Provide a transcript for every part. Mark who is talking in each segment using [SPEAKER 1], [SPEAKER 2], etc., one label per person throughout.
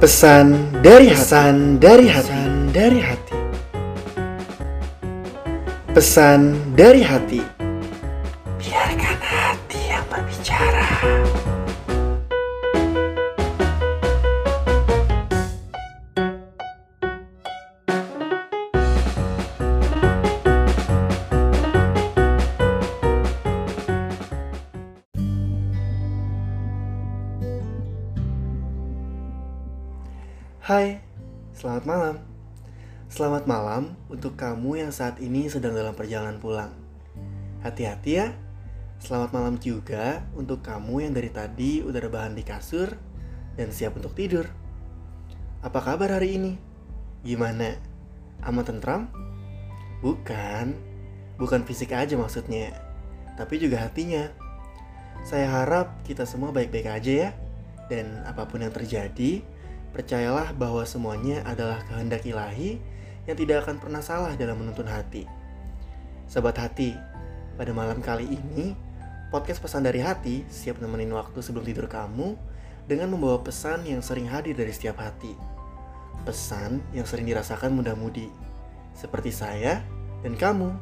[SPEAKER 1] Pesan dari pesan dari hati dari hati. Pesan dari hati. Hai, selamat malam. Selamat malam untuk kamu yang saat ini sedang dalam perjalanan pulang. Hati-hati ya. Selamat malam juga untuk kamu yang dari tadi udah rebahan di kasur dan siap untuk tidur. Apa kabar hari ini? Gimana? Aman tentram? Bukan. Bukan fisik aja maksudnya, tapi juga hatinya. Saya harap kita semua baik-baik aja ya. Dan apa pun yang terjadi, percayalah bahwa semuanya adalah kehendak ilahi yang tidak akan pernah salah dalam menuntun hati. Sobat hati, pada malam kali ini, podcast pesan dari hati siap nemenin waktu sebelum tidur kamu dengan membawa pesan yang sering hadir dari setiap hati. Pesan yang sering dirasakan muda-mudi, seperti saya dan kamu.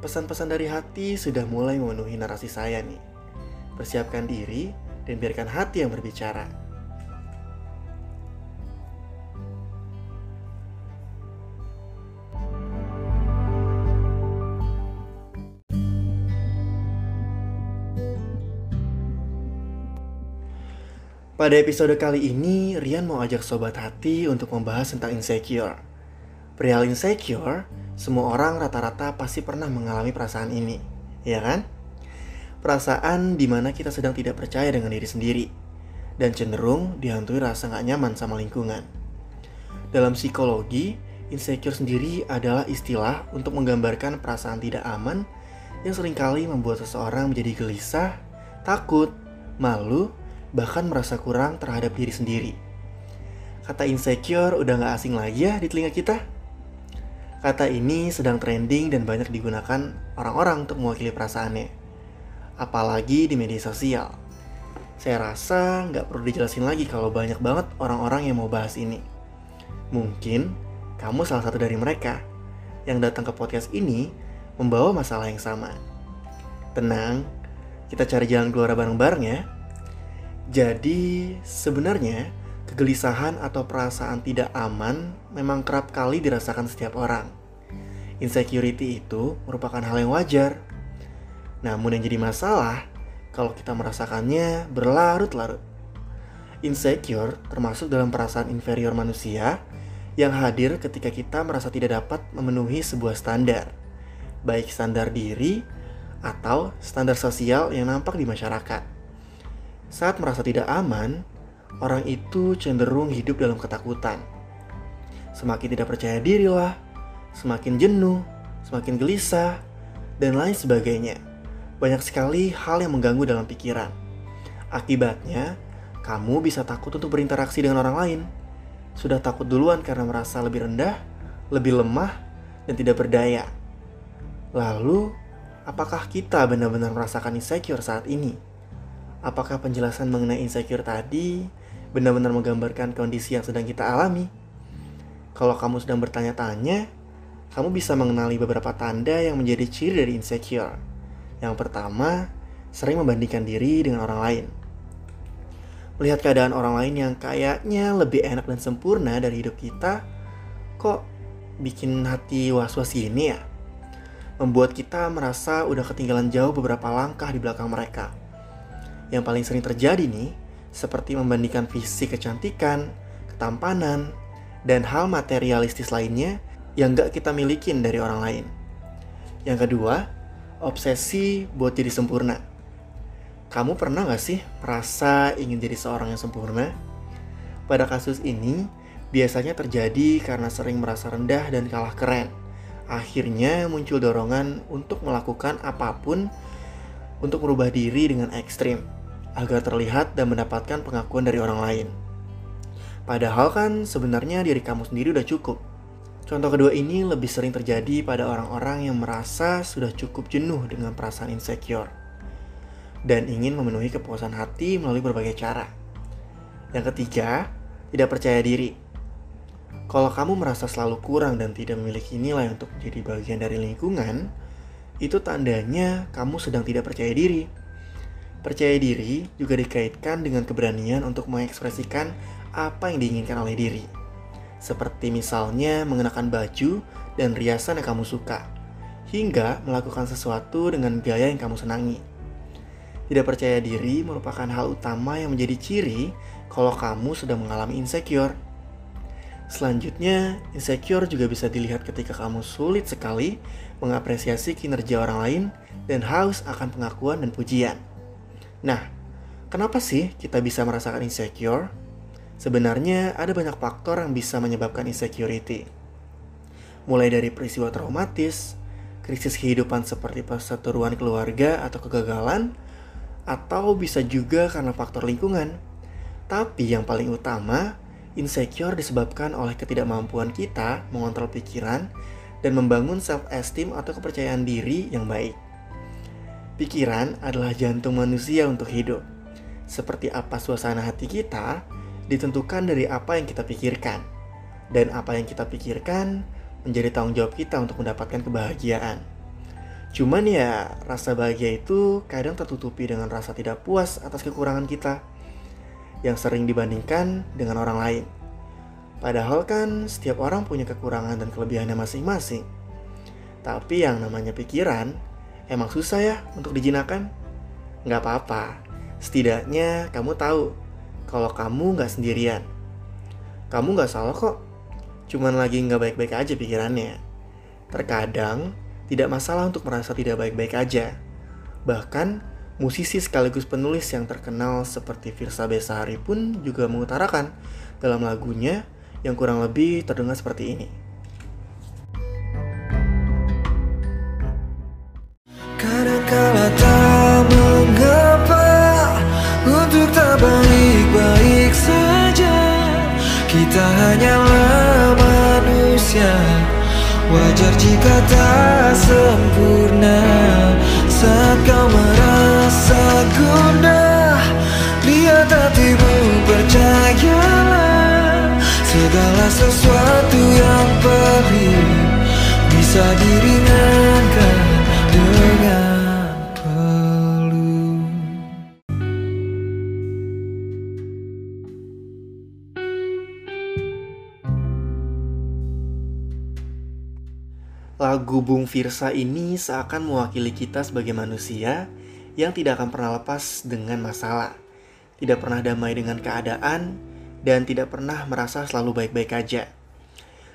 [SPEAKER 1] Pesan-pesan dari hati sudah mulai memenuhi narasi saya nih. Persiapkan diri dan biarkan hati yang berbicara. Pada episode kali ini, Rian mau ajak sobat hati untuk membahas tentang insecure. Perihal insecure, semua orang rata-rata pasti pernah mengalami perasaan ini, ya kan? Perasaan di mana kita sedang tidak percaya dengan diri sendiri, dan cenderung dihantui rasa gak nyaman sama lingkungan. Dalam psikologi, insecure sendiri adalah istilah untuk menggambarkan perasaan tidak aman yang sering kali membuat seseorang menjadi gelisah, takut, malu, bahkan merasa kurang terhadap diri sendiri. Kata insecure udah gak asing lagi ya di telinga kita. Kata ini sedang trending dan banyak digunakan orang-orang untuk mewakili perasaannya. Apalagi di media sosial. Saya rasa nggak perlu dijelasin lagi kalau banyak banget orang-orang yang mau bahas ini. Mungkin kamu salah satu dari mereka yang datang ke podcast ini membawa masalah yang sama. Tenang, kita cari jalan keluar bareng-bareng ya. Jadi, sebenarnya kegelisahan atau perasaan tidak aman memang kerap kali dirasakan setiap orang. Insecurity itu merupakan hal yang wajar. Namun yang jadi masalah kalau kita merasakannya berlarut-larut. Insecure termasuk dalam perasaan inferior manusia yang hadir ketika kita merasa tidak dapat memenuhi sebuah standar, baik standar diri atau standar sosial yang nampak di masyarakat. Saat merasa tidak aman, orang itu cenderung hidup dalam ketakutan. Semakin tidak percaya diri lah, semakin jenuh, semakin gelisah, dan lain sebagainya. Banyak sekali hal yang mengganggu dalam pikiran. Akibatnya, kamu bisa takut untuk berinteraksi dengan orang lain. Sudah takut duluan karena merasa lebih rendah, lebih lemah, dan tidak berdaya. Lalu, apakah kita benar-benar merasakan insecure saat ini? Apakah penjelasan mengenai insecure tadi benar-benar menggambarkan kondisi yang sedang kita alami? Kalau kamu sedang bertanya-tanya, kamu bisa mengenali beberapa tanda yang menjadi ciri dari insecure. Yang pertama, sering membandingkan diri dengan orang lain. Melihat keadaan orang lain yang kayaknya lebih enak dan sempurna dari hidup kita, kok bikin hati was-was gini ya? Membuat kita merasa udah ketinggalan jauh beberapa langkah di belakang mereka yang paling sering terjadi nih, seperti membandingkan fisik kecantikan, ketampanan, dan hal materialistis lainnya yang gak kita milikin dari orang lain. Yang kedua, obsesi buat jadi sempurna. Kamu pernah gak sih merasa ingin jadi seorang yang sempurna? Pada kasus ini, biasanya terjadi karena sering merasa rendah dan kalah keren. Akhirnya muncul dorongan untuk melakukan apa pun untuk merubah diri dengan ekstrim agar terlihat dan mendapatkan pengakuan dari orang lain. Padahal kan sebenarnya diri kamu sendiri udah cukup. Contoh kedua ini lebih sering terjadi pada orang-orang yang merasa sudah cukup jenuh dengan perasaan insecure dan ingin memenuhi kepuasan hati melalui berbagai cara. Yang ketiga, Tidak percaya diri. Kalau kamu merasa selalu kurang dan tidak memiliki nilai untuk menjadi bagian dari lingkungan, itu tandanya kamu sedang tidak percaya diri. Percaya diri juga dikaitkan dengan keberanian untuk mengekspresikan apa yang diinginkan oleh diri. Seperti misalnya mengenakan baju dan riasan yang kamu suka, hingga melakukan sesuatu dengan gaya yang kamu senangi. Tidak percaya diri merupakan hal utama yang menjadi ciri kalau kamu sudah mengalami insecure. Selanjutnya, insecure juga bisa dilihat ketika kamu sulit sekali mengapresiasi kinerja orang lain dan haus akan pengakuan dan pujian. Nah, kenapa sih kita bisa merasakan insecure? Sebenarnya ada banyak faktor yang bisa menyebabkan insecurity. Mulai dari peristiwa traumatis, krisis kehidupan seperti perseteruan keluarga atau kegagalan, atau bisa juga karena faktor lingkungan. Tapi yang paling utama, Insecure disebabkan oleh ketidakmampuan kita mengontrol pikiran dan membangun self-esteem atau kepercayaan diri yang baik. Pikiran adalah jantung manusia untuk hidup. Seperti apa suasana hati kita ditentukan dari apa yang kita pikirkan. Dan apa yang kita pikirkan menjadi tanggung jawab kita untuk mendapatkan kebahagiaan. Cuman ya, rasa bahagia itu kadang tertutupi dengan rasa tidak puas atas kekurangan kita yang sering dibandingkan dengan orang lain. Padahal kan setiap orang punya kekurangan dan kelebihannya masing-masing. Tapi yang namanya pikiran emang susah ya untuk dijinakan. Nggak apa-apa, setidaknya kamu tahu kalau kamu nggak sendirian. Kamu nggak salah kok, cuman lagi nggak baik-baik aja pikirannya. Terkadang tidak masalah untuk merasa tidak baik-baik aja. Bahkan Musisi sekaligus penulis yang terkenal seperti Firsa Besari pun juga mengutarakan dalam lagunya yang kurang lebih terdengar seperti ini.
[SPEAKER 2] Hanyalah manusia. Wajar jika tak sempurna. Saat kau merasa gundah Lihat hatimu percayalah Segala sesuatu yang perih Bisa diringankan dengan
[SPEAKER 1] Lagu Bung Firsa ini seakan mewakili kita sebagai manusia yang tidak akan pernah lepas dengan masalah, tidak pernah damai dengan keadaan, dan tidak pernah merasa selalu baik-baik aja.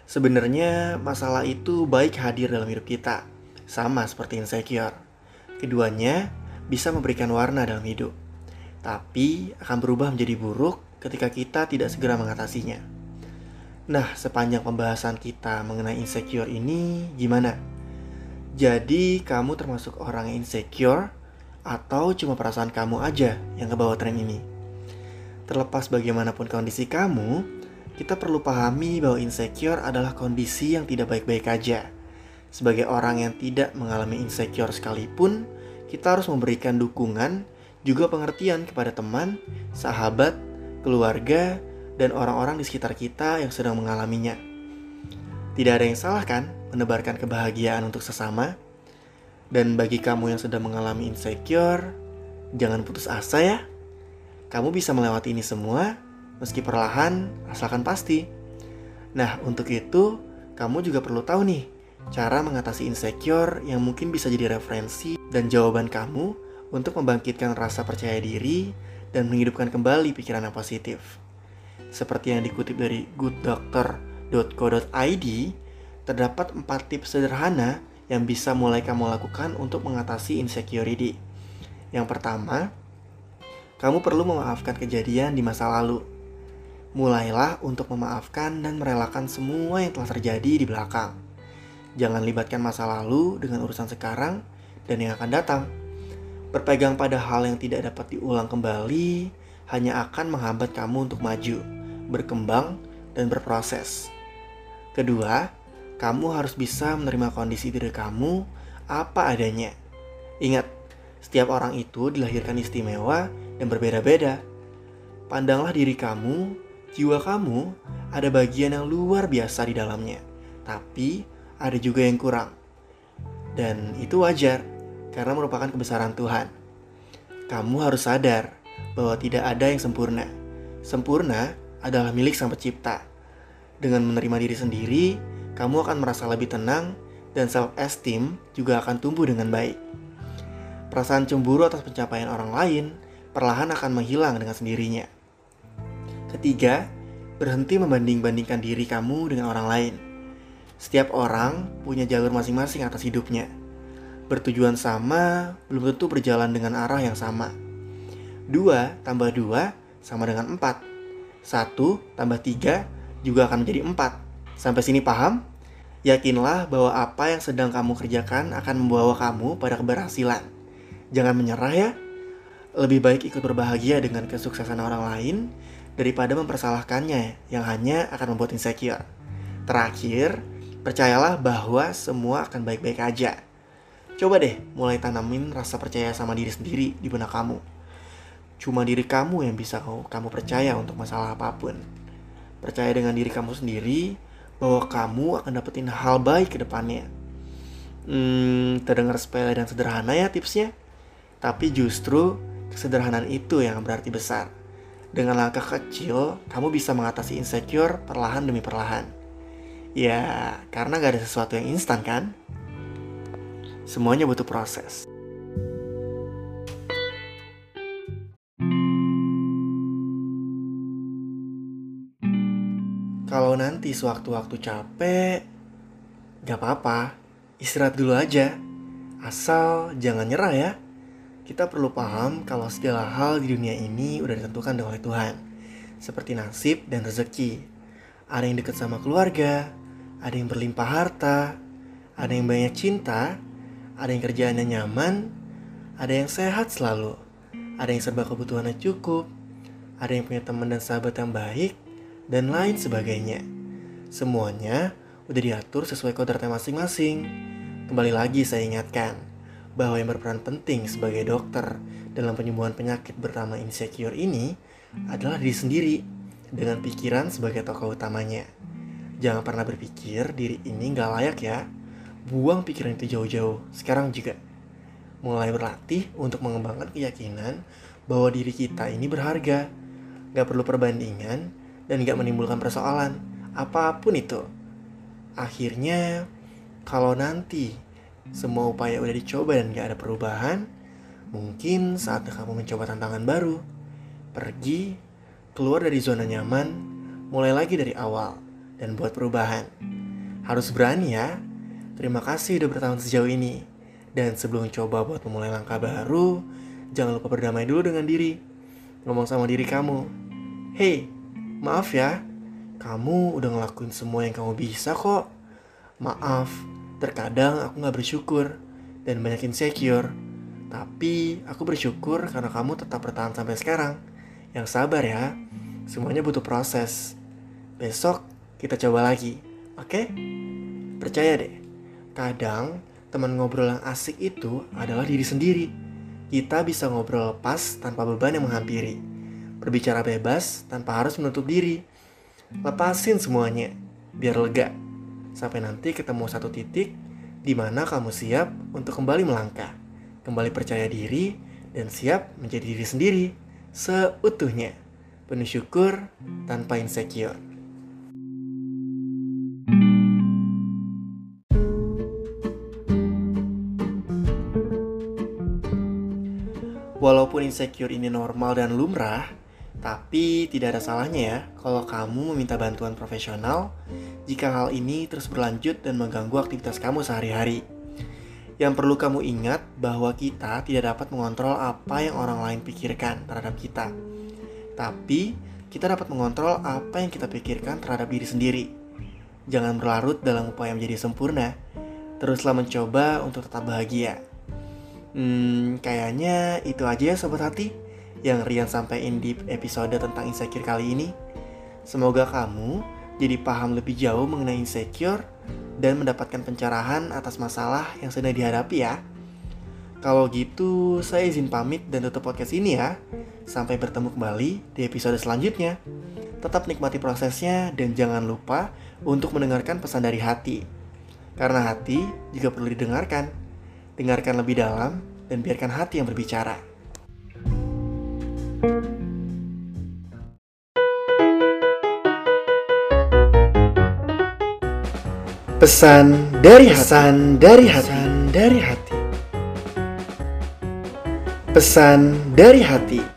[SPEAKER 1] Sebenarnya masalah itu baik hadir dalam hidup kita, sama seperti insecure. Keduanya bisa memberikan warna dalam hidup, tapi akan berubah menjadi buruk ketika kita tidak segera mengatasinya. Nah, sepanjang pembahasan kita mengenai insecure ini, gimana? Jadi, kamu termasuk orang insecure atau cuma perasaan kamu aja yang kebawa tren ini? Terlepas bagaimanapun kondisi kamu, kita perlu pahami bahwa insecure adalah kondisi yang tidak baik-baik aja. Sebagai orang yang tidak mengalami insecure sekalipun, kita harus memberikan dukungan, juga pengertian kepada teman, sahabat, keluarga, dan orang-orang di sekitar kita yang sedang mengalaminya. Tidak ada yang salah kan menebarkan kebahagiaan untuk sesama? Dan bagi kamu yang sedang mengalami insecure, jangan putus asa ya. Kamu bisa melewati ini semua meski perlahan asalkan pasti. Nah, untuk itu kamu juga perlu tahu nih cara mengatasi insecure yang mungkin bisa jadi referensi dan jawaban kamu untuk membangkitkan rasa percaya diri dan menghidupkan kembali pikiran yang positif. Seperti yang dikutip dari gooddoctor.co.id, terdapat 4 tips sederhana yang bisa mulai kamu lakukan untuk mengatasi insecurity. Yang pertama, kamu perlu memaafkan kejadian di masa lalu. Mulailah untuk memaafkan dan merelakan semua yang telah terjadi di belakang. Jangan libatkan masa lalu dengan urusan sekarang dan yang akan datang. Berpegang pada hal yang tidak dapat diulang kembali hanya akan menghambat kamu untuk maju berkembang, dan berproses. Kedua, kamu harus bisa menerima kondisi diri kamu apa adanya. Ingat, setiap orang itu dilahirkan istimewa dan berbeda-beda. Pandanglah diri kamu Jiwa kamu ada bagian yang luar biasa di dalamnya, tapi ada juga yang kurang. Dan itu wajar, karena merupakan kebesaran Tuhan. Kamu harus sadar bahwa tidak ada yang sempurna. Sempurna adalah milik Sang Pencipta. Dengan menerima diri sendiri, kamu akan merasa lebih tenang dan self-esteem juga akan tumbuh dengan baik. Perasaan cemburu atas pencapaian orang lain perlahan akan menghilang dengan sendirinya. Ketiga, berhenti membanding-bandingkan diri kamu dengan orang lain. Setiap orang punya jalur masing-masing atas hidupnya. Bertujuan sama, belum tentu berjalan dengan arah yang sama. Dua tambah dua sama dengan empat. Satu tambah tiga juga akan menjadi empat. Sampai sini paham? Yakinlah bahwa apa yang sedang kamu kerjakan akan membawa kamu pada keberhasilan. Jangan menyerah ya. Lebih baik ikut berbahagia dengan kesuksesan orang lain daripada mempersalahkannya yang hanya akan membuat insecure. Terakhir, percayalah bahwa semua akan baik-baik aja. Coba deh mulai tanamin rasa percaya sama diri sendiri di benak kamu. Cuma diri kamu yang bisa kamu percaya untuk masalah apa pun. Percaya dengan diri kamu sendiri bahwa kamu akan dapetin hal baik ke depannya. Hmm, terdengar sepele dan sederhana ya tipsnya. Tapi justru kesederhanaan itu yang berarti besar. Dengan langkah kecil, kamu bisa mengatasi insecure perlahan demi perlahan. Ya, karena gak ada sesuatu yang instan kan? Semuanya butuh proses. Nanti sewaktu-waktu capek, gak apa-apa, istirahat dulu aja. Asal jangan nyerah ya. Kita perlu paham kalau segala hal di dunia ini udah ditentukan oleh Tuhan. Seperti nasib dan rezeki. Ada yang dekat sama keluarga, ada yang berlimpah harta, ada yang banyak cinta, ada yang kerjaannya nyaman, ada yang sehat selalu, ada yang serba kebutuhannya cukup, ada yang punya teman dan sahabat yang baik, dan lain sebagainya. Semuanya udah diatur sesuai kodratnya masing-masing. Kembali lagi saya ingatkan bahwa yang berperan penting sebagai dokter dalam penyembuhan penyakit bernama insecure ini adalah diri sendiri dengan pikiran sebagai tokoh utamanya. Jangan pernah berpikir diri ini nggak layak ya. Buang pikiran itu jauh-jauh, sekarang juga. Mulai berlatih untuk mengembangkan keyakinan bahwa diri kita ini berharga. Gak perlu perbandingan, dan gak menimbulkan persoalan apa pun itu. Akhirnya, kalau nanti semua upaya udah dicoba dan gak ada perubahan, mungkin saatnya kamu mencoba tantangan baru. Pergi, keluar dari zona nyaman, mulai lagi dari awal, dan buat perubahan. Harus berani ya. Terima kasih udah bertahun sejauh ini. Dan sebelum coba buat memulai langkah baru, jangan lupa berdamai dulu dengan diri. Ngomong sama diri kamu, Hey, Maaf ya, kamu udah ngelakuin semua yang kamu bisa kok. Maaf, terkadang aku gak bersyukur dan banyak insecure. Tapi aku bersyukur karena kamu tetap bertahan sampai sekarang. Yang sabar ya, semuanya butuh proses. Besok kita coba lagi, oke? Percaya deh, kadang teman ngobrol yang asik itu adalah diri sendiri. Kita bisa ngobrol lepas tanpa beban yang menghampiri berbicara bebas tanpa harus menutup diri. Lepasin semuanya, biar lega. Sampai nanti ketemu satu titik di mana kamu siap untuk kembali melangkah, kembali percaya diri, dan siap menjadi diri sendiri seutuhnya. Penuh syukur tanpa insecure. Walaupun insecure ini normal dan lumrah, tapi tidak ada salahnya ya kalau kamu meminta bantuan profesional jika hal ini terus berlanjut dan mengganggu aktivitas kamu sehari-hari. Yang perlu kamu ingat bahwa kita tidak dapat mengontrol apa yang orang lain pikirkan terhadap kita. Tapi kita dapat mengontrol apa yang kita pikirkan terhadap diri sendiri. Jangan berlarut dalam upaya menjadi sempurna. Teruslah mencoba untuk tetap bahagia. Hmm, kayaknya itu aja ya sobat hati yang Rian sampaikan di episode tentang insecure kali ini. Semoga kamu jadi paham lebih jauh mengenai insecure dan mendapatkan pencerahan atas masalah yang sedang dihadapi ya. Kalau gitu, saya izin pamit dan tutup podcast ini ya. Sampai bertemu kembali di episode selanjutnya. Tetap nikmati prosesnya dan jangan lupa untuk mendengarkan pesan dari hati. Karena hati juga perlu didengarkan. Dengarkan lebih dalam dan biarkan hati yang berbicara. Pesan dari Hasan dari Hasan dari hati. Pesan dari hati.